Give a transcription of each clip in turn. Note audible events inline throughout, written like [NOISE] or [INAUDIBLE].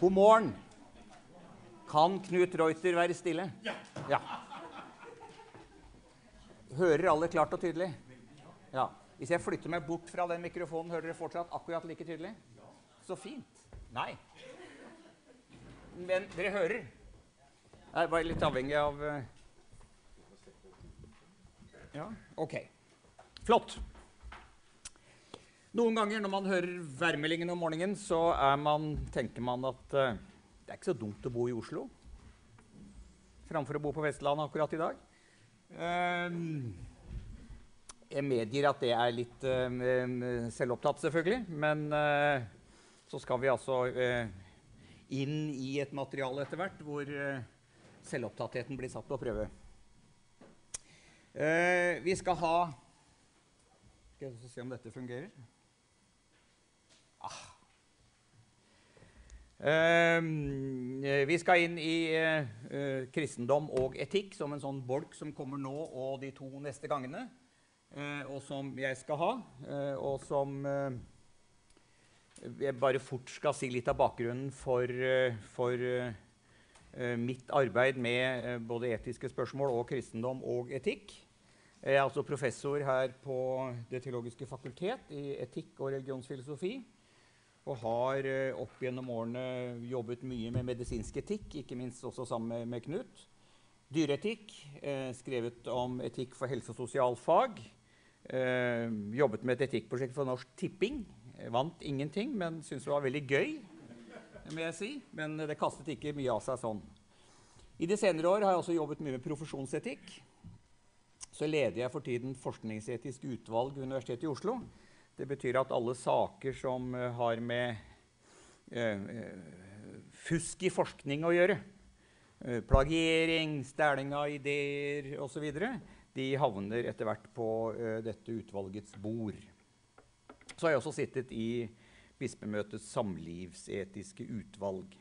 God morgen. Kan Knut Reuter være stille? Ja. Hører alle klart og tydelig? Ja. Hvis jeg flytter meg bort fra den mikrofonen, hører dere fortsatt akkurat like tydelig? Så fint. Nei. Men dere hører? Jeg er bare litt avhengig av eh, Ja, OK. Flott. Noen ganger når man hører værmeldingen om morgenen, så man, tenker man at uh, det er ikke så dumt å bo i Oslo framfor å bo på Vestlandet akkurat i dag. Uh, jeg medgir at det er litt uh, selvopptatt, selvfølgelig. Men så skal vi altså inn i et materiale etter hvert hvor selvopptattheten blir satt på prøve. vi skal ha Skal jeg se om dette fungerer. Ah. Uh, vi skal inn i uh, kristendom og etikk som en sånn bolk som kommer nå og de to neste gangene, uh, og som jeg skal ha, og som jeg bare fort skal si litt av bakgrunnen for, for mitt arbeid med både etiske spørsmål og kristendom og etikk. Jeg er altså professor her på Det teologiske fakultet i etikk og religionsfilosofi og har eh, opp gjennom årene jobbet mye med medisinsk etikk, ikke minst også sammen med, Knut. Dyreetikk, eh, skrevet om etikk for helse- og sosialfag. Eh, jobbet med et etikkprosjekt for Norsk Tipping. Vant ingenting, men syntes det var veldig gøy. må jeg si. Men det kastet ikke mye av seg sånn. I de senere år har jeg også jobbet mye med profesjonsetikk. Så leder jeg for tiden Forskningsetisk utvalg ved Universitetet i Oslo. Det betyr at alle saker som uh, har med uh, fusk i forskning å gjøre, plagiering, stjeling av ideer osv., de havner etter hvert på dette utvalgets bord. Så har jeg også sittet i Bispemøtets samlivsetiske utvalg.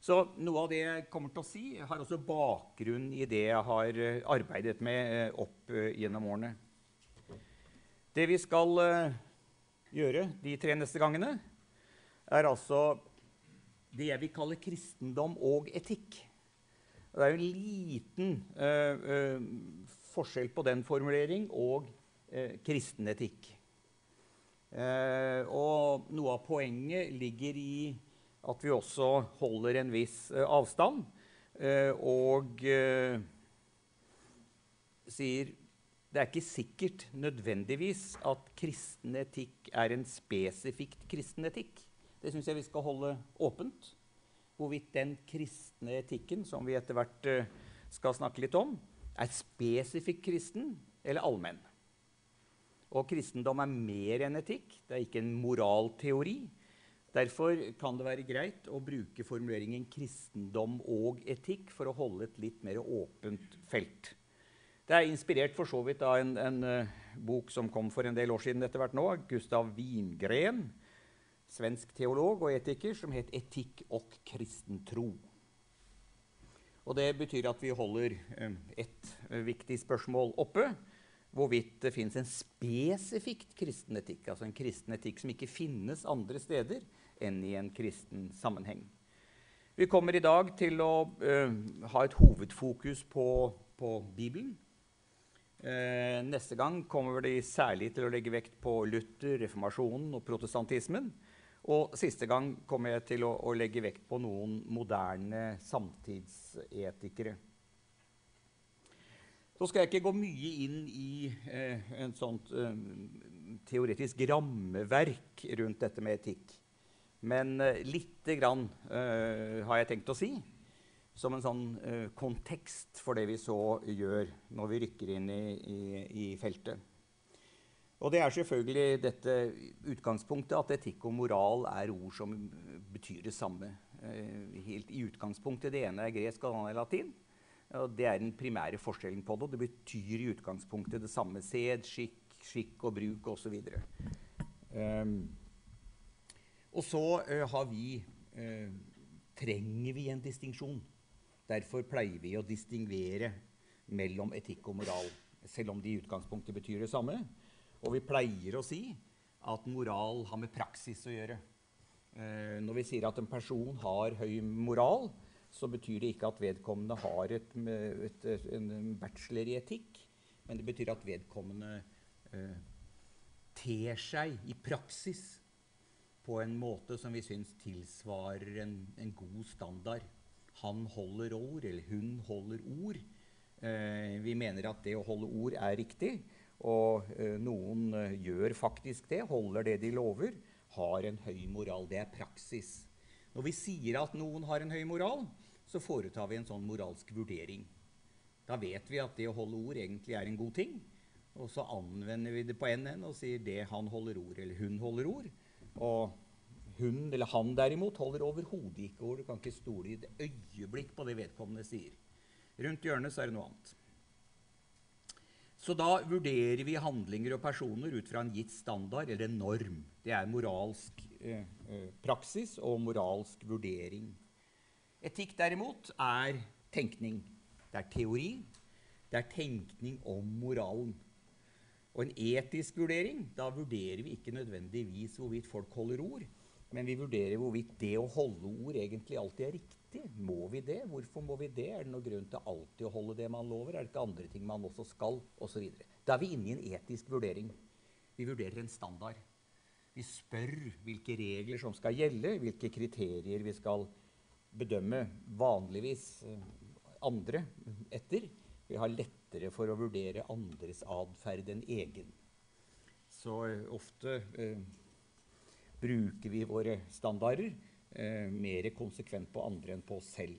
Så noe av det jeg kommer til å si, har også bakgrunn i det jeg har arbeidet med opp gjennom årene. Det vi skal uh, gjøre de tre neste gangene, er altså det jeg vil kalle kristendom og etikk. Det er jo en liten uh, uh, forskjell på den formulering og kristen etikk. og noe av poenget ligger i at vi også holder en viss avstand og sier det er ikke sikkert nødvendigvis at kristen etikk er en spesifikt kristen etikk. Det syns jeg vi skal holde åpent. Hvorvidt den kristne etikken som vi etter hvert uh, skal snakke litt om, er spesifikt kristen eller allmenn. Og kristendom er mer enn etikk. Det er ikke en moralteori. Derfor kan det være greit å bruke formuleringen kristendom og etikk for å holde et litt mer åpent felt. Det er inspirert for så vidt av en, en uh, bok som kom for en del år siden etter hvert nå. Gustav Wingren, svensk teolog og etiker, som het 'Etikk og kristen tro'. Det betyr at vi holder um, ett uh, viktig spørsmål oppe. Hvorvidt det fins en spesifikt kristen etikk, altså en kristen etikk som ikke finnes andre steder enn i en kristen sammenheng. Vi kommer i dag til å uh, ha et hovedfokus på, på Bibelen. Eh, neste gang kommer de særlig til å legge vekt på Luther, reformasjonen og protestantismen. Og siste gang kommer jeg til å, å legge vekt på noen moderne samtidsetikere. Så skal jeg ikke gå mye inn i eh, en sånt eh, teoretisk rammeverk rundt dette med etikk. Men eh, lite grann eh, har jeg tenkt å si som en sånn uh, kontekst for det vi så gjør når vi rykker inn i, i, i, feltet. Og det er selvfølgelig dette utgangspunktet at etikk og moral er ord som betyr det samme. Uh, helt i utgangspunktet. Det ene er gresk, og det andre er latin. Og det er den primære forskjellen på det. Det betyr i utgangspunktet det samme. Sed, skikk, skikk og bruk osv. Um, og så uh, har vi trenger vi en distinksjon. Derfor pleier vi å distingvere mellom etikk og moral, selv om de i utgangspunktet betyr det samme. Og vi pleier å si at moral har med praksis å gjøre. Eh, når vi sier at en person har høy moral, så betyr det ikke at vedkommende har et, et, et, en bachelor i etikk, men det betyr at vedkommende eh, ter seg i praksis på en måte som vi syns tilsvarer en, en, god standard. Han holder ord, eller hun holder ord. Eh, vi mener at det å holde ord er riktig. Og eh, noen eh, gjør faktisk det, holder det de lover, har en høy moral. Det er praksis. Når vi sier at noen har en høy moral, så foretar vi en sånn moralsk vurdering. Da vet vi at det å holde ord egentlig er en god ting. Og så anvender vi det på NN og sier det han holder ord, eller hun holder ord. Og hun eller han derimot holder overhodet ikke ord. Du kan ikke stole i et øyeblikk på det vedkommende sier. Rundt hjørnet så er det noe annet. Så da vurderer vi handlinger og personer ut fra en gitt standard eller en norm. Det er moralsk eh, eh, praksis og moralsk vurdering. Etikk derimot er tenkning. Det er teori. Det er tenkning om moralen. Og en etisk vurdering, da vurderer vi ikke nødvendigvis hvorvidt folk holder ord, men vi vurderer hvorvidt det å holde ord egentlig alltid er riktig? Må vi det? Hvorfor må vi det? Er det noen grunn til alltid å holde det man lover? Er det ikke andre ting man også skal? Og så da er vi inne i en etisk vurdering. Vi vurderer en standard. Vi spør hvilke regler som skal gjelde, hvilke kriterier vi skal bedømme vanligvis eh, andre etter. Vi har lettere for å vurdere andres atferd enn egen. Så eh, ofte eh, bruker vi våre standarder eh, mer konsekvent på andre enn på oss selv.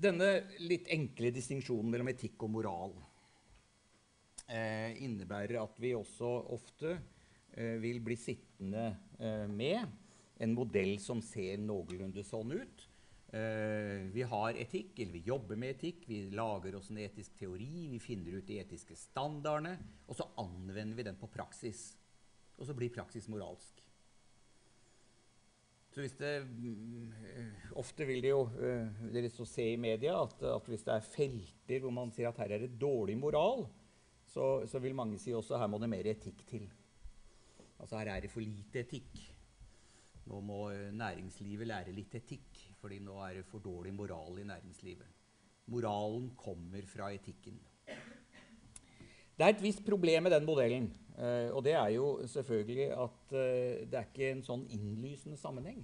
Denne litt enkle distinksjonen mellom etikk og moral eh, innebærer at vi også ofte eh, vil bli sittende eh, med en modell som ser noenlunde sånn ut. Eh, vi har etikk, eller vi jobber med etikk, vi lager oss en etisk teori, vi finner ut de etiske standardene, og så anvender vi den på praksis. Og så blir praksis moralsk. Så hvis det, mm, Ofte vil det jo uh, dere så se i media at, at, hvis det er felter hvor man sier at her er det dårlig moral, så, så, vil mange si også her må det mer etikk til. Altså her er det for lite etikk. Nå må uh, næringslivet lære litt etikk, fordi nå er det for dårlig moral i næringslivet. Moralen kommer fra etikken. Det er et visst problem med den modellen. Uh, og det er jo selvfølgelig at uh, det er ikke en sånn innlysende sammenheng.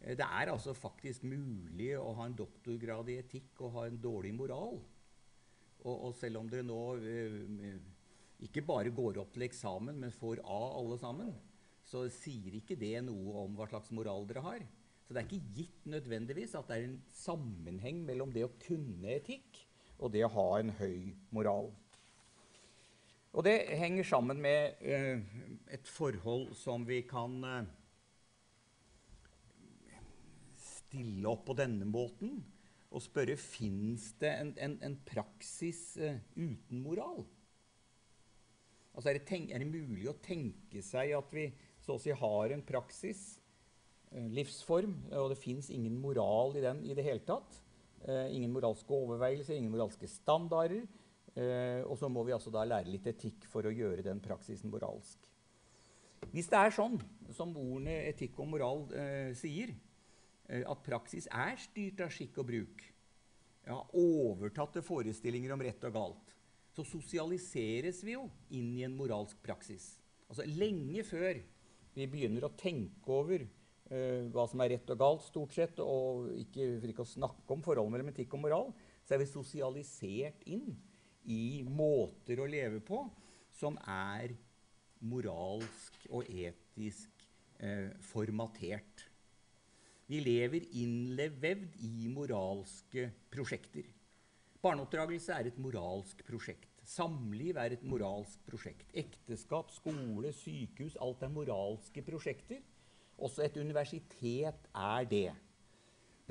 Uh, det er altså faktisk mulig å ha en doktorgrad i etikk og ha en dårlig moral. Og, og selv om dere nå ikke bare går opp til eksamen, men får A alle sammen, så sier ikke det noe om hva slags moral dere har. Så det er ikke gitt nødvendigvis at det er en sammenheng mellom det å kunne etikk og det å ha en høy moral. Og det henger sammen med uh, et forhold som vi kan uh, stille opp på denne måten og spørre fins det en, en, en praksis uh, uten moral. Altså er det, tenk, er det, mulig å tenke seg at vi så å si har en praksis, livsform, og det fins ingen moral i den i det hele tatt? ingen moralske overveielser, ingen moralske standarder. Eh, og så må vi altså da lære litt etikk for å gjøre den praksisen moralsk. Hvis det er sånn som ordene etikk og moral eh, sier, eh, at praksis er styrt av skikk og bruk, ja, overtatte forestillinger om rett og galt, så sosialiseres vi jo inn i en moralsk praksis. Altså Lenge før vi begynner å tenke over uh, hva som er rett og galt, stort sett, og ikke, for ikke å snakke om forholdet mellom etikk og moral, så er vi sosialisert inn i måter å leve på som er moralsk og etisk eh, formatert. Vi lever innlevd i moralske prosjekter. Barneoppdragelse er et moralsk prosjekt. Samliv er et moralsk prosjekt. Ekteskap, skole, sykehus alt er moralske prosjekter. Også et universitet er det.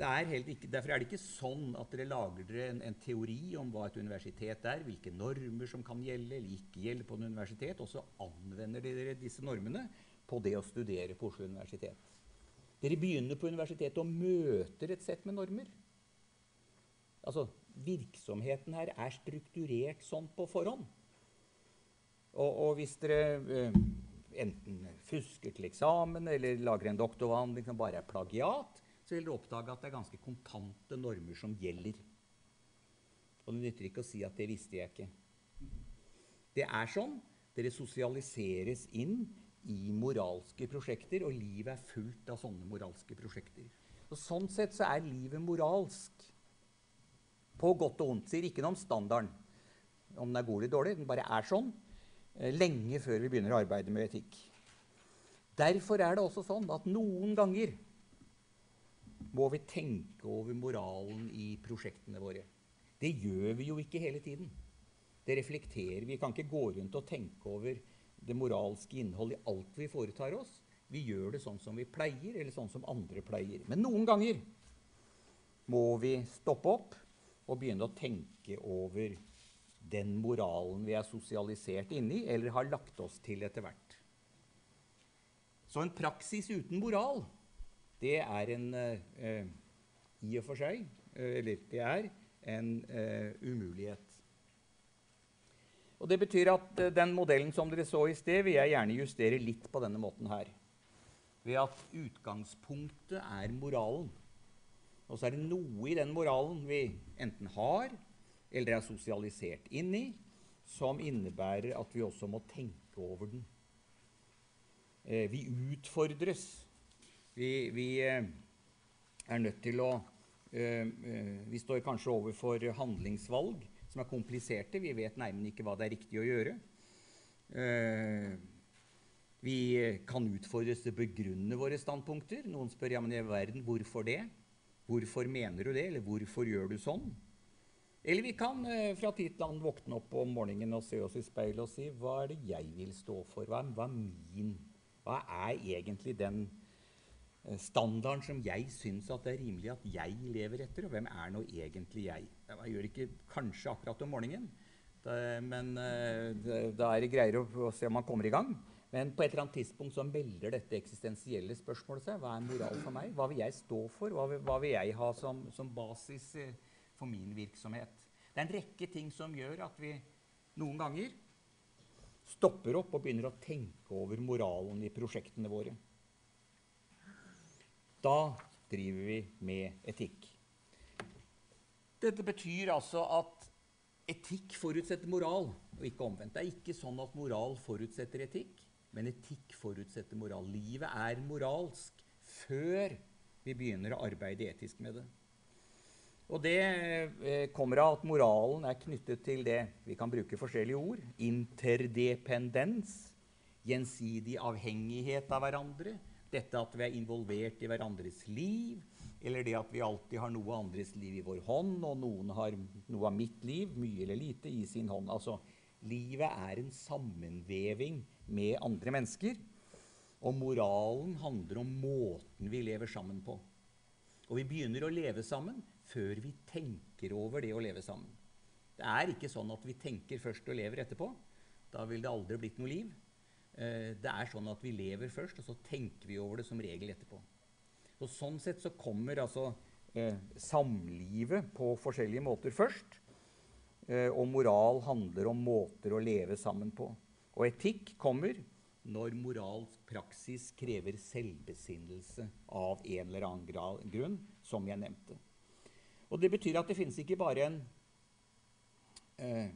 Er ikke, derfor er det ikke sånn at dere lager dere en, en, teori om hva et universitet er, hvilke normer som kan gjelde eller ikke gjelde på et universitet, og så anvender dere disse normene på det å studere på Oslo universitet. Dere begynner på universitetet og møter et sett med normer. Altså, Virksomheten her er strukturert sånn på forhånd. Og, og hvis dere eh, enten fusker til eksamen eller lager en doktoravhandling som bare er plagiat, så vil dere oppdage at det er ganske kontante normer som gjelder. Og det nytter ikke å si at 'det visste jeg ikke'. Det er sånn. Dere sosialiseres inn i moralske prosjekter, og livet er fullt av sånne moralske prosjekter. Og sånn sett så er livet moralsk. På godt og vondt. Sier ikke noe om standarden, om den er god eller dårlig. Den bare er sånn. Eh, lenge før vi begynner å arbeide med etikk. Derfor er det også sånn at noen ganger må vi tenke over moralen i prosjektene våre. Det gjør vi jo ikke hele tiden. Det reflekterer vi. Vi kan ikke gå rundt og tenke over det moralske innholdet i alt vi foretar oss. Vi gjør det sånn som vi pleier, eller sånn som andre pleier. Men noen ganger må vi stoppe opp og begynne å tenke over den moralen vi er sosialisert inni, eller har lagt oss til etter hvert. Så en praksis uten moral, det er en uh, I og for seg uh, Eller det er en umulighet. Og Det betyr at den modellen som dere så i sted, vil jeg gjerne justere litt på denne måten her. Ved at utgangspunktet er moralen. Og så er det noe i den moralen vi enten har eller er sosialisert inn i, som innebærer at vi også må tenke over den. Eh, vi utfordres. Vi, vi eh, er nødt til å eh, Vi står kanskje overfor handlingsvalg som er kompliserte. Vi vet nærmere ikke hva det er riktig å gjøre. Vi kan utfordres til å begrunne våre standpunkter. Noen spør ja, men i verden, hvorfor det? Hvorfor mener du det? Eller hvorfor gjør du sånn? Eller vi kan fra tid til annen våkne opp om morgenen og se oss i speilet og si hva er det jeg vil stå for? Hva, hva er min? Hva er egentlig den Eh, standarden som jeg syns det er rimelig at jeg lever etter. Og hvem er nå egentlig jeg? Jeg gjør ikke kanskje akkurat om morgenen, da, men eh, da er det greier å, å, se om man kommer i gang. Men på et eller annet tidspunkt så melder dette eksistensielle spørsmålet seg. Hva er moral for meg? Hva vil jeg stå for? Hva vil, hva vil jeg ha som, som, basis eh, for min virksomhet? Det er en rekke ting som gjør at vi noen ganger stopper opp og begynner å tenke over moralen i prosjektene våre. Da driver vi med etikk. Dette betyr altså at etikk forutsetter moral, og ikke omvendt. Det er ikke sånn at moral forutsetter etikk, men etikk forutsetter moral. Livet er moralsk før vi begynner å arbeide etisk med det. Og det eh, kommer av at moralen er knyttet til det vi kan bruke forskjellige ord. Interdependens, gjensidig avhengighet av hverandre, dette at vi er involvert i hverandres liv, eller det at vi alltid har noe andres liv i vår hånd, og noen har noe av mitt liv, mye eller lite, i sin hånd. Altså, livet er en sammenveving med andre mennesker. Og moralen handler om måten vi lever sammen på. Og vi begynner å leve sammen før vi tenker over det å leve sammen. Det er ikke sånn at vi tenker først og lever etterpå. Da vil det aldri blitt noe liv. Eh, det er sånn at vi lever først, og så tenker vi over det som regel etterpå. Og Sånn sett så kommer altså eh, samlivet på forskjellige måter først. Eh, og moral handler om måter å leve sammen på. Og etikk kommer når moralsk praksis krever selvbesinnelse av en eller annen grunn, som jeg nevnte. Og Det betyr at det finnes ikke bare en eh,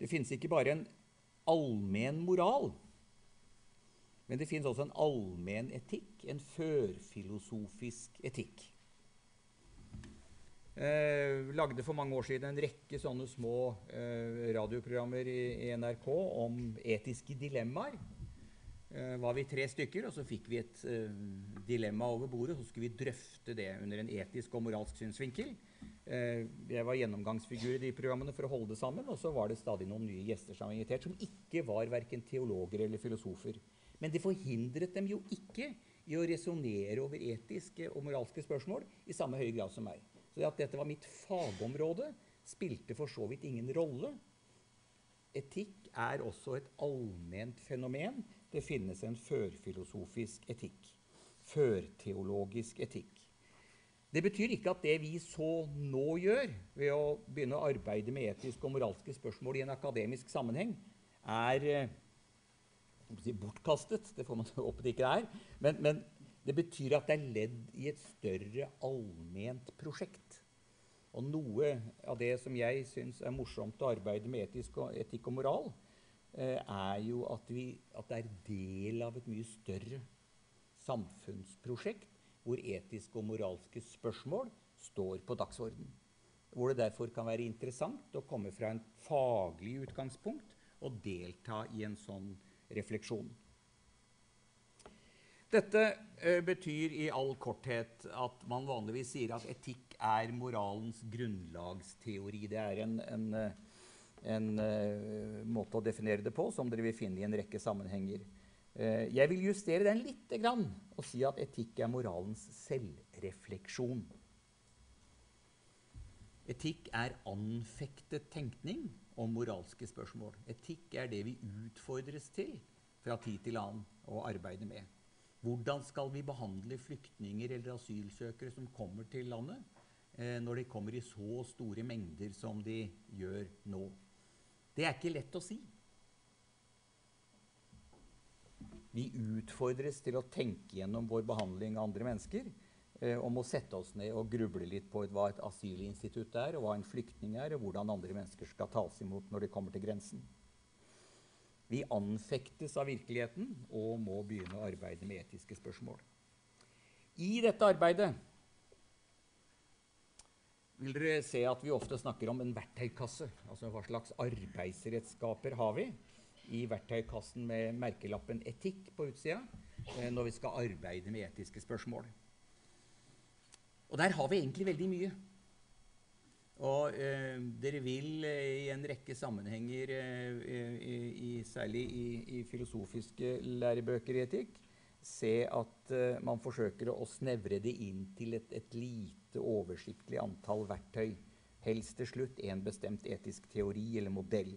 Det finnes ikke bare en allmenn moral. Men det fins også en allmenn etikk, en førfilosofisk etikk. Eh, lagde for mange år siden en rekke sånne små eh, radioprogrammer i, i, NRK om etiske dilemmaer. Eh, var vi tre stykker, og så fikk vi et eh, dilemma over bordet. Så skulle vi drøfte det under en etisk og moralsk synsvinkel. Eh, jeg var gjennomgangsfigur i de programmene for å holde det sammen. Og så var det stadig noen nye gjester som var invitert, som ikke var verken teologer eller filosofer. Men det forhindret dem jo ikke i å resonnere over etiske og moralske spørsmål i samme høy grad som meg. Så det at dette var mitt fagområde, spilte for så vidt ingen rolle. Etikk er også et allment fenomen. Det finnes en førfilosofisk etikk. Førteologisk etikk. Det betyr ikke at det vi så nå gjør, ved å begynne å arbeide med etiske og moralske spørsmål i en akademisk sammenheng, er eh, bortkastet. Det får man [LAUGHS] håpe det ikke er. Men, men, det betyr at det er ledd i et større allment prosjekt. Og noe av det som jeg syns er morsomt å arbeide med etisk og, etikk og moral, eh, er jo at, vi, at, det er del av et mye større samfunnsprosjekt hvor etiske og moralske spørsmål står på dagsorden. Hvor det derfor kan være interessant å komme fra en faglig utgangspunkt og delta i en sånn refleksjon. Dette eh, betyr i all korthet at man vanligvis sier at etikk er moralens grunnlagsteori. Det er en, en, eh, en uh, måte å definere det på som dere vil finne i en rekke sammenhenger. Uh, jeg vil justere den litt og si at etikk er moralens selvrefleksjon. Etikk er anfektet tenkning om moralske spørsmål. Etikk er det vi utfordres til fra tid til annen å arbeide med. Hvordan skal vi behandle flyktninger eller asylsøkere som kommer til landet, eh, når de kommer i så store mengder som de gjør nå? Det er ikke lett å si. Vi utfordres til å tenke gjennom vår behandling av andre mennesker. Eh, om å sette oss ned og gruble litt på hva et asylinstitutt er, og hva en flyktning er, og hvordan andre mennesker skal tas imot når de kommer til grensen. Vi anfektes av virkeligheten og må begynne å arbeide med etiske spørsmål. I dette arbeidet vil dere se at vi ofte snakker om en verktøykasse. Altså hva slags arbeidsredskaper har vi i verktøykassen med merkelappen 'etikk' på utsida eh, når vi skal arbeide med etiske spørsmål. Og der har vi egentlig veldig mye. Og eh, dere vil eh, i en rekke sammenhenger, eh, i, i, særlig i, i, filosofiske lærebøker i etikk, se at eh, man forsøker å snevre det inn til et, et, lite, oversiktlig antall verktøy. Helst til slutt en bestemt etisk teori eller modell.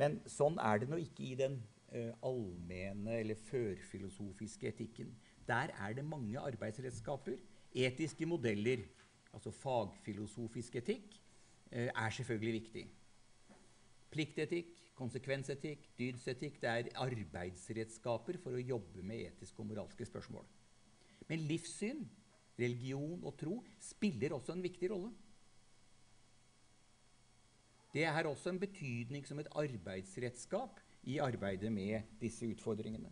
Men sånn er det nå ikke i den uh, allmenne eller førfilosofiske etikken. Der er det mange arbeidsredskaper, etiske modeller altså fagfilosofisk etikk, uh, er selvfølgelig viktig. Pliktetikk, konsekvensetikk, dydsetikk det er arbeidsredskaper for å jobbe med etiske og moralske spørsmål. Men livssyn, religion og tro spiller også en viktig rolle. Det er også en betydning som et arbeidsredskap i arbeidet med disse utfordringene.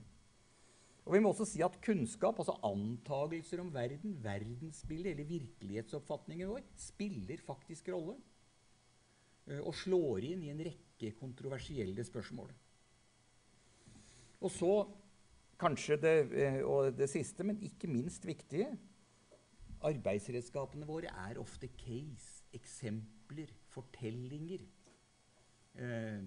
Og vi må også si at Kunnskap, altså antagelser om verden, verdensbildet eller virkelighetsoppfatningen vår, spiller faktisk rolle. Eh, og slår inn i en rekke kontroversielle spørsmål. Og så kanskje det, eh, og det siste, men ikke minst viktige Arbeidsredskapene våre er ofte case, eksempler, fortellinger. Eh,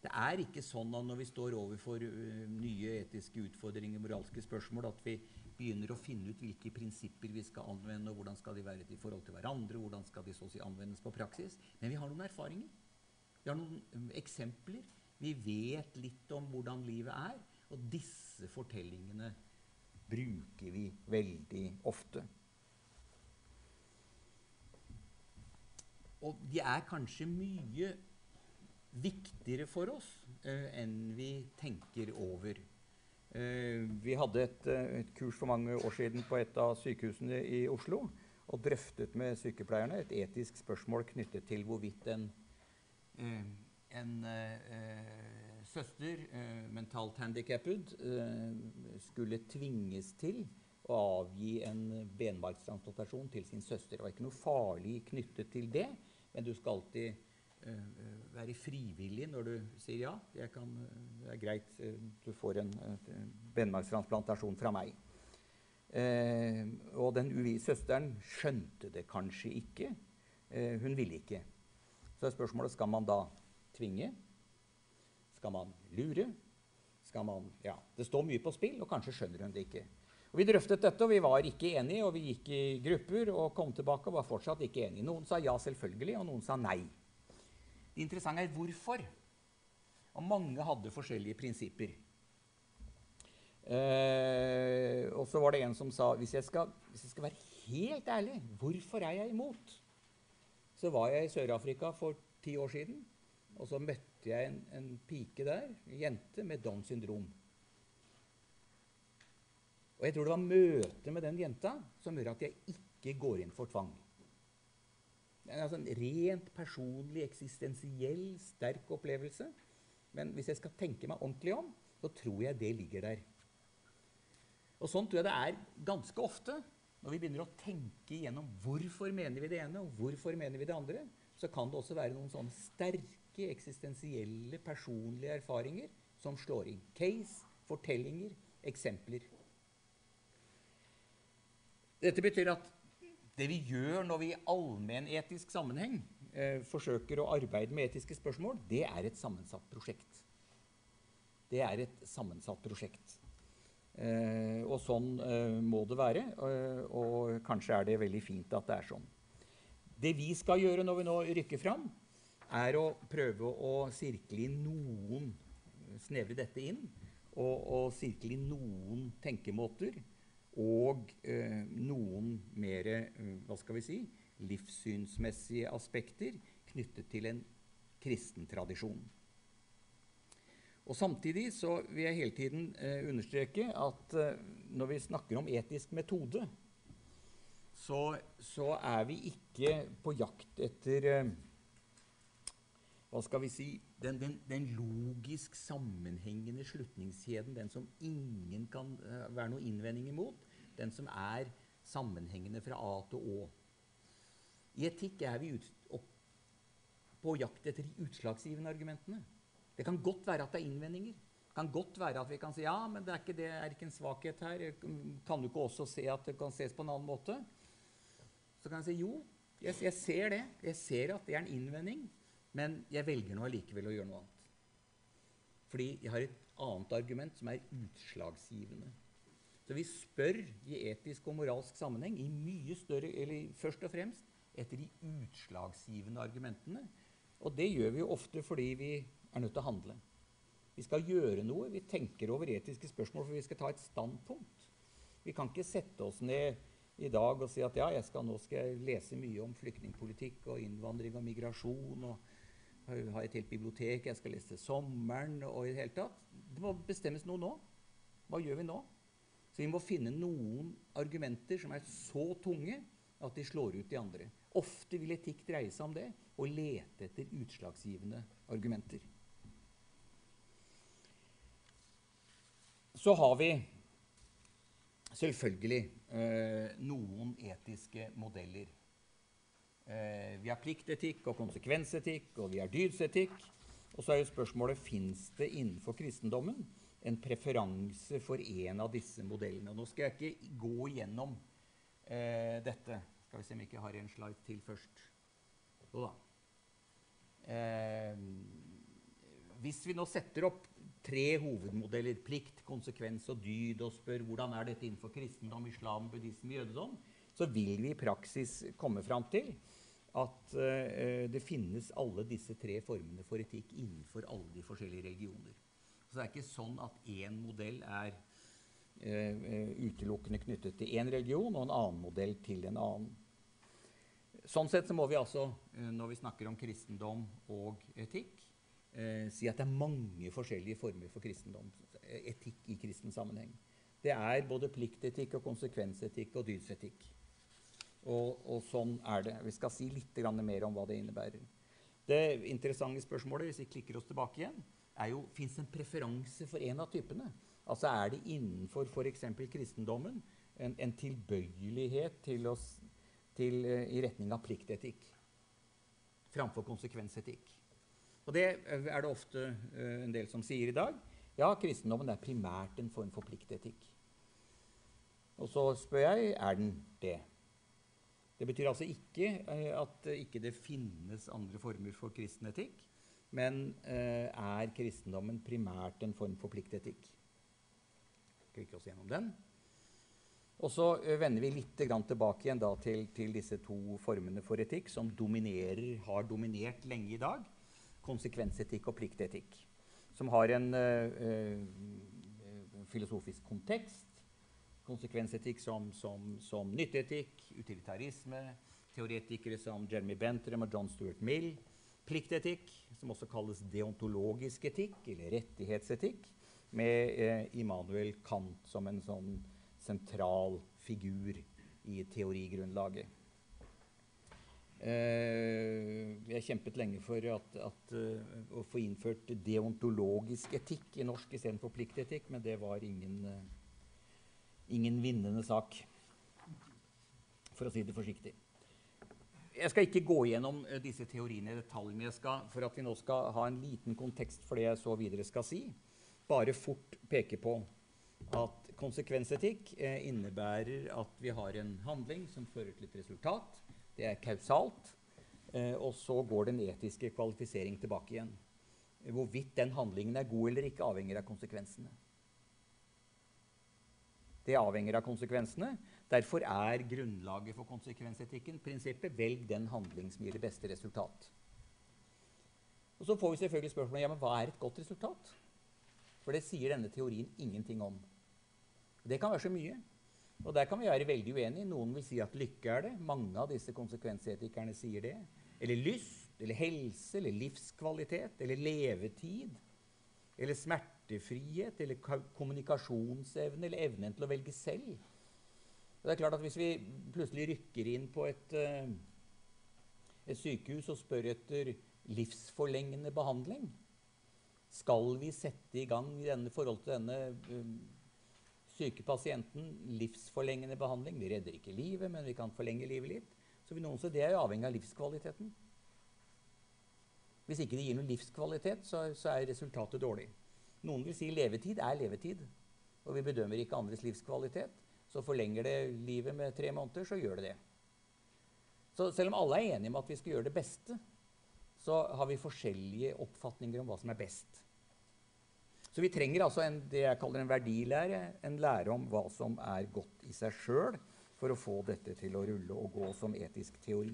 det er ikke sånn at når vi står overfor uh, nye etiske utfordringer, moralske spørsmål, at vi begynner å finne ut hvilke prinsipper vi skal anvende, og hvordan skal de være i forhold til hverandre, hvordan skal de så å si anvendes på praksis. Men vi har noen erfaringer. Vi har noen um, eksempler. Vi vet litt om hvordan livet er. Og disse fortellingene bruker vi veldig ofte. Og de er kanskje mye viktigere for oss eh, enn vi tenker over. Eh, vi hadde et, eh, et, kurs for mange år siden på et av sykehusene i Oslo og drøftet med sykepleierne et etisk spørsmål knyttet til hvorvidt en, en søster, mentalt handikappet, skulle tvinges til å avgi en benmarkstransplantasjon til sin søster. Det var ikke noe farlig knyttet til det, men du skal alltid være frivillig når du sier ja. Kan, det er greit, uh, du får en benmargstransplantasjon fra meg. og den søsteren skjønte det kanskje ikke. hun ville ikke. Så er spørsmålet skal man da tvinge. Skal man lure? Skal man, ja, Det står mye på spill, og kanskje skjønner hun det ikke. Og Vi drøftet dette, og vi var ikke enige. og Vi gikk i grupper og kom tilbake og var fortsatt ikke enige. Noen sa ja, selvfølgelig, og noen sa nei. Det interessante er hvorfor. Og mange hadde forskjellige prinsipper. Eh, og så var det en som sa hvis jeg, skal, hvis jeg skal være helt ærlig, hvorfor er jeg imot? Så var jeg i Sør-Afrika for ti år siden, og så møtte jeg en, en pike der, en jente med Downs syndrom. Og jeg tror det var møtet med den jenta som gjør at jeg ikke går inn for tvang. Altså en rent personlig, eksistensiell, sterk opplevelse. Men hvis jeg skal tenke meg ordentlig om, så tror jeg det ligger der. Og sånn tror jeg det er ganske ofte. Når vi begynner å tenke igjennom hvorfor mener vi det ene og hvorfor mener vi det andre, så kan det også være noen sånne sterke eksistensielle, personlige erfaringer som slår inn. Case, fortellinger, eksempler. Dette betyr at det vi gjør når vi i allmennetisk sammenheng eh, forsøker å arbeide med etiske spørsmål, det er et sammensatt prosjekt. Det er et sammensatt prosjekt. Eh, og sånn eh, må det være. Eh, og kanskje er det veldig fint at det er sånn. Det vi skal gjøre når vi nå rykker fram, er å prøve å sirkle inn noen Snevre dette inn og, og sirkle inn noen tenkemåter og eh, noen mer eh, si, livssynsmessige aspekter knyttet til en kristen tradisjon. Og Samtidig så vil jeg hele tiden eh, understreke at eh, når vi snakker om etisk metode, så, så er vi ikke på jakt etter eh, hva skal vi si, den, den, den, logisk sammenhengende slutningskjeden, den som ingen kan uh, være noe innvending imot, den som er sammenhengende fra A til Å. I etikk er vi på jakt etter de utslagsgivende argumentene. Det kan godt være at det er innvendinger. Det kan godt være at vi kan si ja, men det er ikke, det er ikke en svakhet her. Kan du ikke også se at det kan ses på en annen måte? Så kan jeg si jo, jeg, jeg ser det. Jeg ser at det er en innvending. Men jeg velger nå allikevel å gjøre noe annet. Fordi jeg har et annet argument som er utslagsgivende. Så vi spør i etisk og moralsk sammenheng i mye større, eller først og fremst etter de utslagsgivende argumentene. Og det gjør vi jo ofte fordi vi er nødt til å handle. Vi skal gjøre noe. Vi tenker over etiske spørsmål, for vi skal ta et standpunkt. Vi kan ikke sette oss ned i dag og si at ja, skal, nå skal jeg lese mye om flyktningpolitikk og innvandring og migrasjon. og ha et helt bibliotek, jeg skal lese sommeren og i Det hele tatt. Det må bestemmes noe nå. Hva gjør vi nå? Så vi må finne noen argumenter som er så tunge at de slår ut de andre. Ofte vil etikk dreie seg om det å lete etter utslagsgivende argumenter. Så har vi selvfølgelig eh, noen etiske modeller. Eh, vi har pliktetikk og konsekvensetikk, og vi har dydsetikk. Og så er jo spørsmålet fins det innenfor kristendommen en preferanse for en av disse modellene. Nå skal jeg ikke gå gjennom eh, dette. Skal vi se om jeg ikke har en slide til først. Jo da. Eh, hvis vi nå setter opp tre hovedmodeller, plikt, konsekvens og dyd, og spør hvordan er dette innenfor kristendom, islam, buddhisme, jødedom, så vil vi i praksis komme fram til at uh, det finnes alle disse tre formene for etikk innenfor alle de forskjellige religioner. Så det er ikke sånn at én modell er uh, utelukkende knyttet til én religion og en annen modell til en annen. Sånn sett så må vi altså, uh, når vi snakker om kristendom og etikk, si at det er mange forskjellige former for etikk i kristen sammenheng. Det er både pliktetikk og konsekvensetikk og dydsetikk. Og, og, sånn er det. Vi skal si litt mer om hva det innebærer. Det interessante spørsmålet hvis vi klikker oss tilbake igjen, er jo fins en preferanse for en av typene. Altså Er det innenfor f.eks. kristendommen en, en, tilbøyelighet til oss, til, uh, i retning av pliktetikk framfor konsekvensetikk? Og Det er det ofte uh, en del som sier i dag. Ja, kristendommen er primært en form for pliktetikk. Og så spør jeg er den det. Det betyr altså ikke eh, at ikke det finnes andre former for kristen etikk, men eh, er kristendommen primært en form for pliktetikk? Klikker oss gjennom den. Og så eh, vender vi litt tilbake igjen til, til, disse to formene for etikk som har dominert lenge i dag. Konsekvensetikk og pliktetikk. Som har en uh, filosofisk kontekst konsekvensetikk som, som, som nytteetikk, utilitarisme, teoretikere som Jeremy Bentham og John Stuart Mill, pliktetikk, som også kalles deontologisk etikk eller rettighetsetikk, med eh, Immanuel Kant som en sånn sentral figur i teorigrunnlaget. Eh, jeg kjempet lenge for at, at, uh, å få innført deontologisk etikk i norsk istedenfor pliktetikk, men det var ingen, uh, ingen vinnende sak, for å si det forsiktig. Jeg skal ikke gå gjennom uh, disse teoriene i detalj, men jeg skal, for at vi nå skal ha en liten kontekst for det jeg så videre skal si, bare fort peke på at konsekvensetikk innebærer at vi har en handling som fører til et resultat det er kausalt. Eh, og så går den etiske kvalifisering tilbake igjen. Hvorvidt den handlingen er god eller ikke, avhenger av konsekvensene. Det avhenger av konsekvensene. Derfor er grunnlaget for konsekvensetikken prinsippet velg den handling som gir det beste resultat. Og Så får vi selvfølgelig spørsmålet ja, men hva er et godt resultat. For det sier denne teorien ingenting om. Det kan være så mye. Og Der kan vi være veldig uenige. Noen vil si at lykke er det. Mange av disse konsekvensetikerne sier det. Eller lyst, eller helse, eller livskvalitet, eller levetid. Eller smertefrihet, eller kommunikasjonsevne, eller evnen til å velge selv. Det er klart at Hvis vi plutselig rykker inn på et, uh, et sykehus og spør etter livsforlengende behandling, skal vi sette i gang i forhold til denne uh, syke pasienten livsforlengende behandling. Vi redder ikke livet, men vi kan forlenge livet litt. Så vil noen si det er jo avhengig av livskvaliteten. Hvis ikke det gir noen livskvalitet, så, så er resultatet dårlig. Noen vil si levetid er levetid, og vi bedømmer ikke andres livskvalitet. Så forlenger det livet med tre måneder, så gjør det det. Så selv om alle er enige om at vi skal gjøre det beste, så har vi forskjellige oppfatninger om hva som er best. Så vi trenger altså en, det jeg kaller en verdilære, en lære om hva som er godt i seg sjøl, for å få dette til å rulle og gå som etisk teori.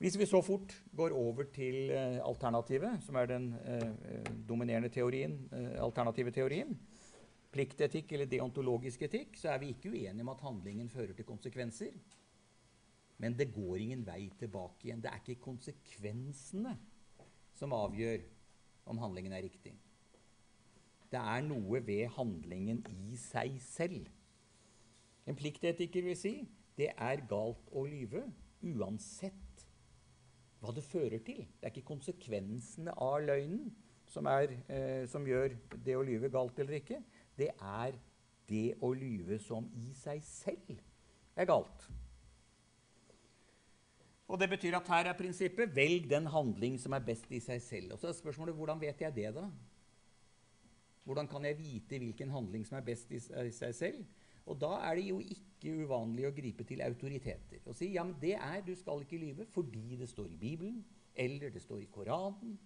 Hvis vi så fort går over til uh, alternativet, som er den eh, dominerende teorien, eh, alternative teorien, pliktetikk eller deontologisk etikk, så er vi ikke uenige om at handlingen fører til konsekvenser. Men det går ingen vei tilbake igjen. Det er ikke konsekvensene som avgjør om handlingen er riktig. Det er noe ved handlingen i seg selv. En pliktetiker vil si det er galt å lyve uansett hva det fører til. Det er ikke konsekvensene av løgnen som, er, eh, som gjør det å lyve galt eller ikke. Det er det å lyve som i seg selv er galt. Og Det betyr at her er prinsippet velg den handling som er best i seg selv. Og så er spørsmålet hvordan vet jeg det, da? Hvordan kan jeg vite hvilken handling som er best i seg selv? Og da er det jo ikke uvanlig å gripe til autoriteter og si ja, men det er du skal ikke lyve fordi det står i Bibelen, eller det står i Koranen.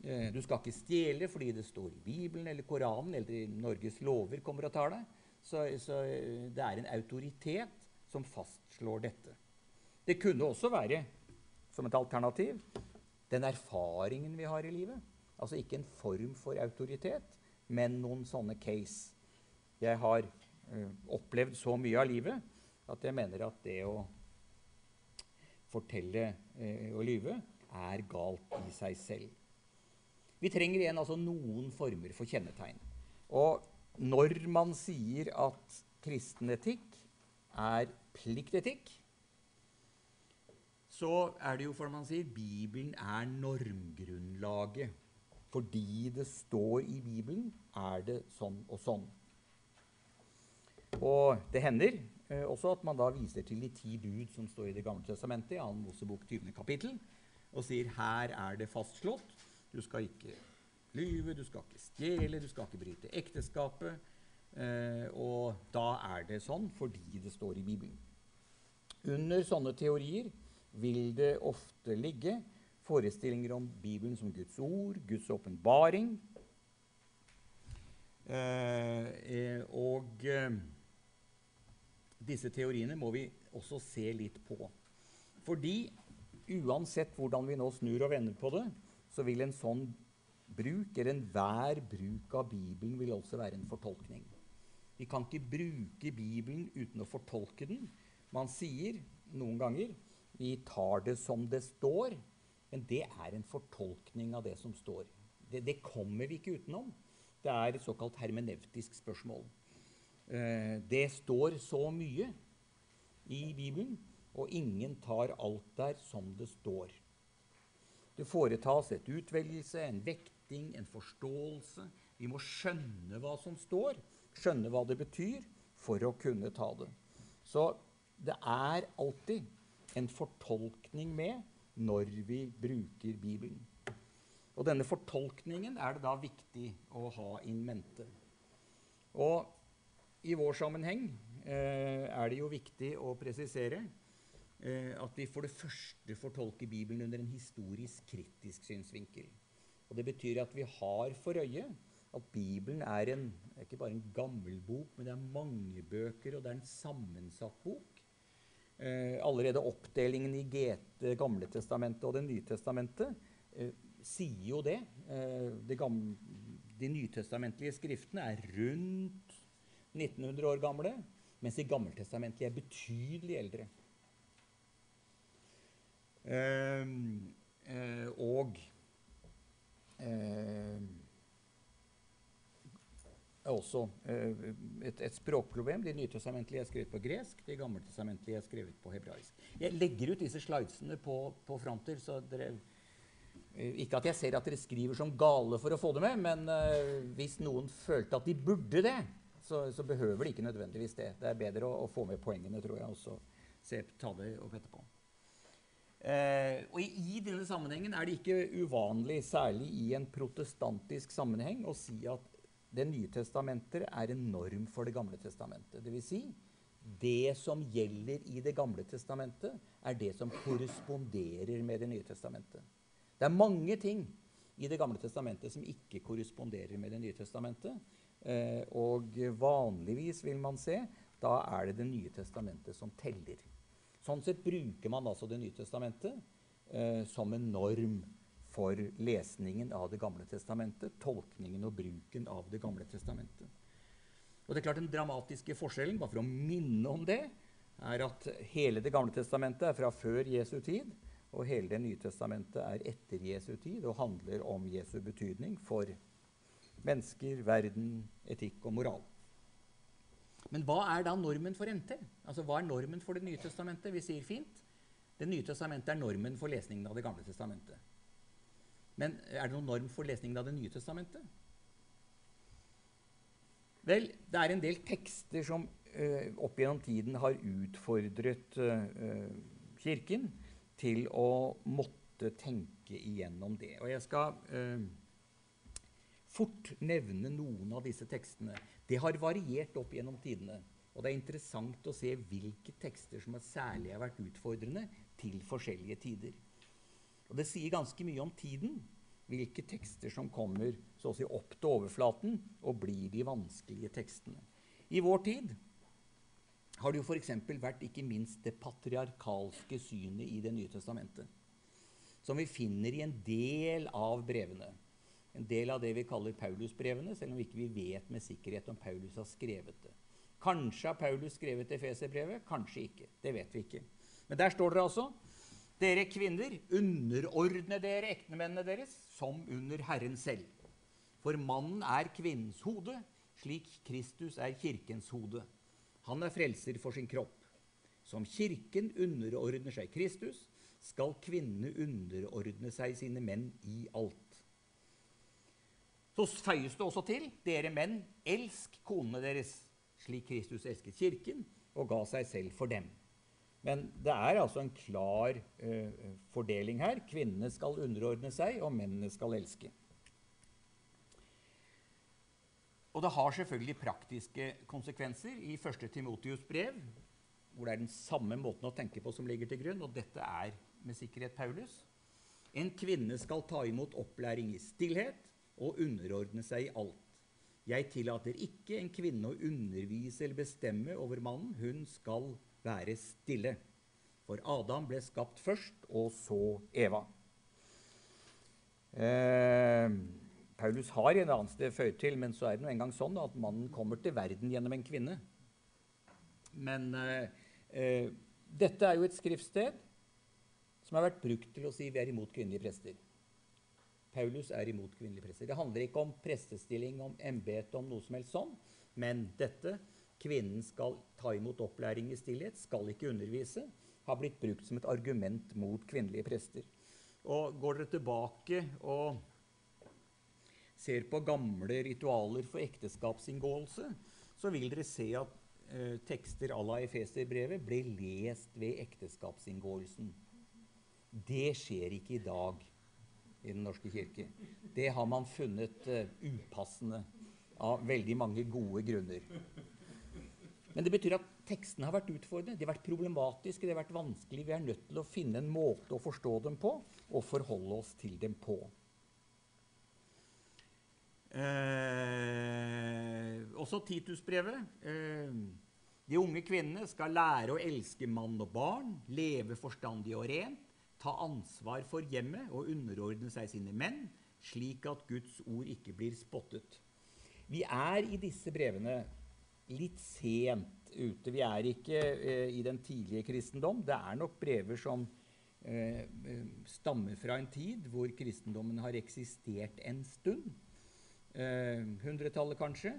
Eh, du skal ikke stjele fordi det står i Bibelen eller Koranen eller Norges lover kommer og tar deg. Så, så eh, det er en autoritet som fastslår dette. Det kunne også være, som et alternativ, den erfaringen vi har i livet. Altså ikke en form for autoritet, men noen sånne case. Jeg har ø, opplevd så mye av livet at jeg mener at det å fortelle ø, og lyve er galt i seg selv. Vi trenger igjen altså noen former for kjennetegn. Og når man sier at kristen etikk er pliktetikk, så er det jo for man sier Bibelen er normgrunnlaget fordi det står i Bibelen, er det sånn og sånn. Og det hender eh, også at man da viser til de ti bud som står i Det gamle testamentet, i 2. Mosebok 20. kapittel, og sier her er det fastslått. Du skal ikke lyve, du skal ikke stjele, du skal ikke bryte ekteskapet. Eh, og da er det sånn fordi det står i Bibelen. Under sånne teorier vil det ofte ligge forestillinger om Bibelen som Guds ord, Guds åpenbaring. Eh, eh, og eh, disse teoriene må vi også se litt på. Fordi uansett hvordan vi nå snur og vender på det, så vil en sånn bruk, eller enhver bruk av Bibelen, vil også være en fortolkning. Vi kan ikke bruke Bibelen uten å fortolke den. Man sier noen ganger vi tar det som det står, men det er en fortolkning av det som står. Det, det kommer vi ikke utenom. Det er et såkalt hermeneutisk spørsmål. Eh, det står så mye i Bibelen, og ingen tar alt der som det står. Det foretas et utvelgelse, en vekting, en forståelse. Vi må skjønne hva som står, skjønne hva det betyr, for å kunne ta det. Så det er alltid en fortolkning med når vi bruker Bibelen. Og denne fortolkningen er det da viktig å ha in mente. Og i vår sammenheng eh, er det jo viktig å presisere at vi for det første fortolker Bibelen under en historisk kritisk synsvinkel. Og Det betyr at vi har for øye at Bibelen er, en, ikke bare en gammel bok, men det er mange bøker, og det er en sammensatt bok. Eh, allerede oppdelingen i GT, Gamle testamentet og Det nye testamentet eh, sier jo det. Eh, det gamle, de nytestamentlige skriftene er rundt 1900 år gamle, mens de gammeltestamentlige er betydelig eldre. Eh, eh, og eh, er også eh, et, et, språkproblem. De nytestamentlige er skrevet på gresk, de gammeltestamentlige er skrevet på hebraisk. Jeg legger ut disse slidesene på, på fronter, så dere eh, Ikke at jeg ser at dere skriver som gale for å få det med, men uh, hvis noen følte at de burde det, så, så, behøver de ikke nødvendigvis det. Det er bedre å, å få med poengene, tror jeg, og så ta det opp etterpå. Uh, og i, denne sammenhengen er det ikke uvanlig, særlig i en protestantisk sammenheng, å si at det nye testamentet er en norm for Det gamle testamentet. Dvs. Si, det som gjelder i Det gamle testamentet, er det som korresponderer med Det nye testamentet. Det er mange ting i Det gamle testamentet som ikke korresponderer med Det nye testamentet. Eh, og vanligvis vil man se da er det Det nye testamentet som teller. Sånn sett bruker man altså Det nye testamentet eh, som en norm for lesningen av Det gamle testamentet, tolkningen og bruken av Det gamle testamentet. Og det er klart Den dramatiske forskjellen bare for å minne om det, er at hele Det gamle testamentet er fra før Jesu tid, og hele Det nye testamentet er etter Jesu tid og handler om Jesu betydning for mennesker, verden, etikk og moral. Men hva er da normen for NT? Altså, Hva er normen for Det nye testamentet? Vi sier fint Det nye testamentet er normen for lesningen av Det gamle testamentet. Men er det noen norm for lesningen av Det nye testamentet? Vel, det er en del tekster som uh, opp gjennom tiden har utfordret uh, Kirken til å måtte tenke igjennom det. Og jeg skal uh, fort nevne noen av disse tekstene. Det har variert opp gjennom tidene. Og det er interessant å se hvilke tekster som særlig har vært utfordrende til forskjellige tider. Og det sier ganske mye om tiden, hvilke tekster som kommer så å si opp til overflaten og blir de vanskelige tekstene. I vår tid har det jo f.eks. vært ikke minst det patriarkalske synet i Det nye testamentet, som vi finner i en del av brevene. En del av det vi kaller Paulusbrevene, selv om vi ikke vet med sikkerhet om Paulus har skrevet det. Kanskje har Paulus skrevet Efeserbrevet, kanskje ikke. Det vet vi ikke. Men der står det altså dere kvinner, underordne dere ektemennene deres som under Herren selv. For mannen er kvinnens hode, slik Kristus er kirkens hode. Han er frelser for sin kropp. Som kirken underordner seg Kristus, skal kvinnene underordne seg sine menn i alt. Så føyes det også til dere menn, elsk konene deres, slik Kristus elsket kirken og ga seg selv for dem. Men det er altså en klar uh, fordeling her. Kvinnene skal underordne seg, og mennene skal elske. Og det har selvfølgelig praktiske konsekvenser. I 1. Timotius brev, hvor det er den samme måten å tenke på som ligger til grunn, og dette er med sikkerhet Paulus En kvinne skal ta imot opplæring i stillhet og underordne seg i alt. Jeg tillater ikke en kvinne å undervise eller bestemme over mannen. Hun skal være stille. For Adam ble skapt først, og så Eva. Eh, Paulus har en annen sted føyd til, men så er det nå engang sånn at mannen kommer til verden gjennom en kvinne. Men eh, eh, dette er jo et skriftsted som har vært brukt til å si vi er imot kvinnelige prester. Paulus er imot kvinnelige prester. Det handler ikke om prestestilling, om embete, om noe som helst sånn, men dette kvinnen skal ta imot opplæring i stillhet, skal ikke undervise, har blitt brukt som et argument mot kvinnelige prester. Og Går dere tilbake og ser på gamle ritualer for ekteskapsinngåelse, så vil dere se at eh, tekster à la Efeserbrevet ble lest ved ekteskapsinngåelsen. Det skjer ikke i dag i Den norske kirke. Det har man funnet uh, upassende av veldig mange gode grunner. Men det betyr at tekstene har vært utfordrende, de har vært problematiske, de har vært vanskelige. Vi er nødt til å finne en måte å forstå dem på og forholde oss til dem på. Eh, også Titusbrevet. Eh, de unge kvinnene skal lære å elske mann og barn, leve forstandig og rent, ta ansvar for hjemmet og underordne seg sine menn, slik at Guds ord ikke blir spottet. Vi er i disse brevene litt sent ute. Vi er ikke eh, i den tidlige kristendom. Det er nok brever som eh, eh stammer fra en tid hvor kristendommen har eksistert en stund. Eh, hundretallet, kanskje.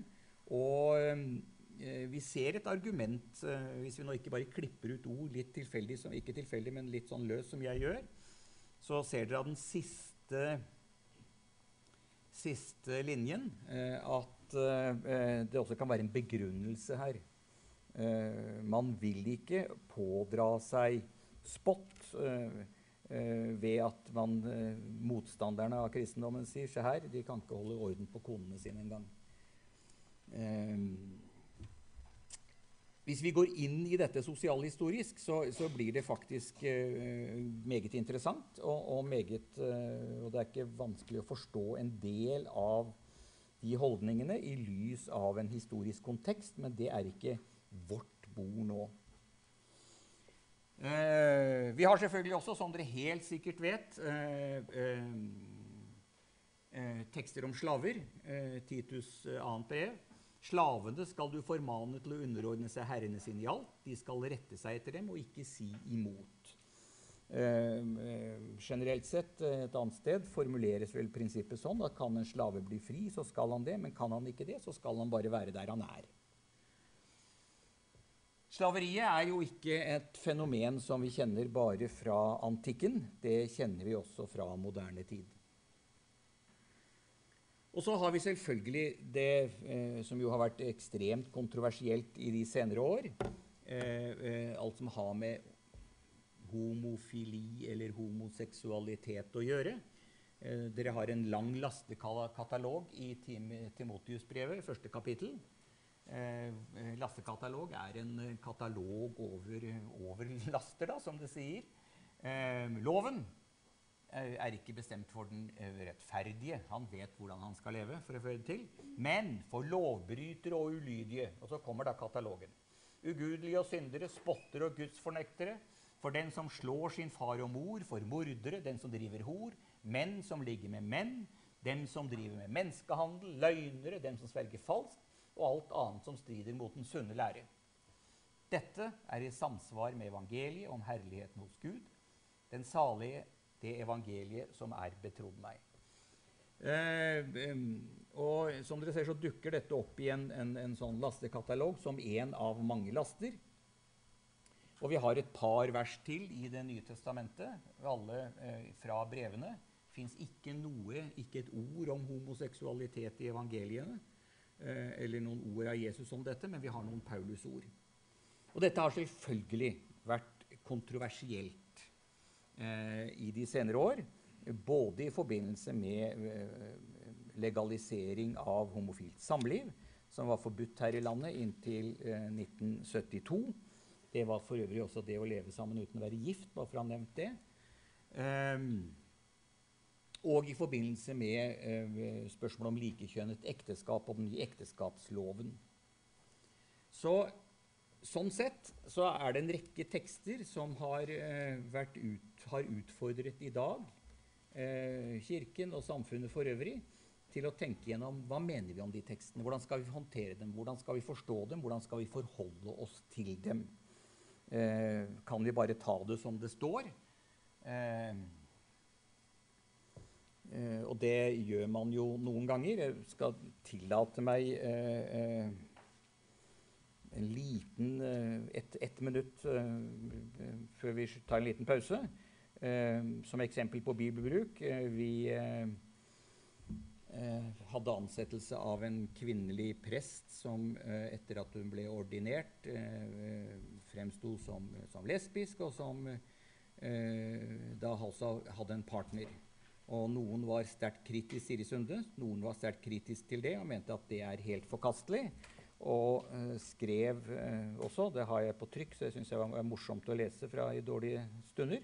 Og eh, vi ser et argument, eh, hvis vi nå ikke bare klipper ut ord litt tilfeldig, ikke tilfeldig, men litt sånn løs som jeg gjør, så ser dere av den siste, siste linjen at det også kan være en begrunnelse her. man vil ikke pådra seg spott eh, ved at man, eh, motstanderne av kristendommen sier se her, de kan ikke holde orden på konene sine engang. Eh, hvis vi går inn i dette sosialhistorisk, så, så blir det faktisk uh, meget interessant. Og, og, meget, uh, og, det er ikke vanskelig å forstå en del av de holdningene i lys av en historisk kontekst, men det er ikke vårt bord nå. Uh, vi har selvfølgelig også, som dere helt sikkert vet, tekster om slaver. Titus' annet brev. Slavene skal du formane til å underordne seg herrene sine i alt. De skal rette seg etter dem og ikke si imot. generelt sett et annet sted formuleres vel prinsippet sånn at kan en slave bli fri, så skal han det. Men kan han ikke det, så skal han bare være der han er. Slaveriet er jo ikke et fenomen som vi kjenner bare fra antikken. Det kjenner vi også fra moderne tid. Og så har vi selvfølgelig det eh, som jo har vært ekstremt kontroversielt i de senere år. Eh, eh, alt som har med homofili eller homoseksualitet å gjøre. Eh, dere har en lang lastekatalog i Tim Timotius-brevet, første kapittel. Eh, lastekatalog er en eh, katalog over, over laster, da, som det sier. Eh, loven er ikke bestemt for den rettferdige. Han vet hvordan han skal leve. for å føre det til. Men for lovbrytere og ulydige Og så kommer da katalogen. Ugudelige og syndere, spotter og gudsfornektere. For den som slår sin far og mor, for mordere, den som driver hor, menn som ligger med menn, dem som driver med menneskehandel, løgnere, dem som sverger falskt, og alt annet som strider mot den sunne lære. Dette er i samsvar med evangeliet om herligheten hos Gud, den salige, det evangeliet som er betrodd meg. Eh, og som dere ser, så dukker dette opp i en, en, en sånn lastekatalog som én av mange laster. Og vi har et par vers til i Det nye testamentet, alle eh, fra brevene. Det fins ikke noe, ikke et ord om homoseksualitet i evangeliene. Eh, eller noen ord av Jesus om dette, men vi har noen Paulus-ord. Og dette har selvfølgelig vært kontroversielt i de senere år. Både i forbindelse med eh, legalisering av homofilt samliv, som var forbudt her i landet inntil eh, 1972. Det var for øvrig også det å leve sammen uten å være gift, bare for å ha nevnt det. Um, og i forbindelse med eh, spørsmålet om likekjønnet ekteskap og den nye ekteskapsloven. Så, sånn sett så er det en rekke tekster som har, vært ut, har utfordret i dag eh, Kirken og samfunnet for øvrig til å tenke gjennom hva mener vi om de tekstene. Hvordan skal vi håndtere dem? Hvordan skal vi forstå dem? Hvordan skal vi forholde oss til dem? Eh, kan vi bare ta det som det står? Eh, Eh, og det gjør man jo noen ganger. Jeg skal tillate meg eh, eh, en liten ett et minutt før vi tar en liten pause. Som eksempel på bibelbruk. vi hadde ansettelse av en kvinnelig prest som etter at hun ble ordinert, fremsto som, som lesbisk, og som da altså hadde en partner. Og noen var sterkt kritisk Siri Sunde, noen var sterkt kritisk til det og mente at det er helt forkastelig. Og uh, skrev uh, også, det har jeg på trykk, så det syns jeg var, morsomt å lese fra i dårlige stunder.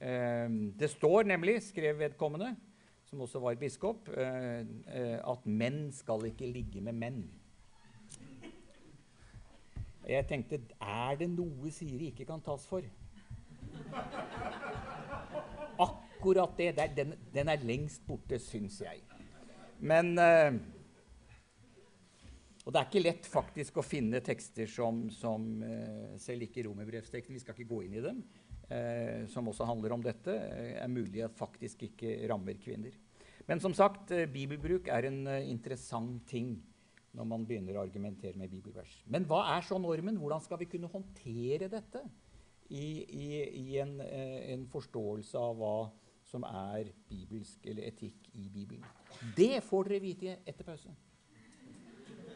Uh, det står nemlig, skrev vedkommende, som også var biskop, at menn skal ikke ligge med menn. Jeg tenkte er det noe Siri ikke kan tas for? akkurat det der, den, den, er lengst borte, syns jeg. Men uh, Og det er ikke lett faktisk å finne tekster som, som uh, selv ikke romerbrevsteksten, vi skal ikke gå inn i dem, som også handler om dette, er mulig at faktisk ikke rammer kvinner. Men som sagt, bibelbruk er en interessant ting når man begynner å argumentere med bibelvers. Men hva er så normen? Hvordan skal vi kunne håndtere dette i, i, i en, en, forståelse av hva som er bibelsk eller etikk i Bibelen. Det får dere vite etter pause.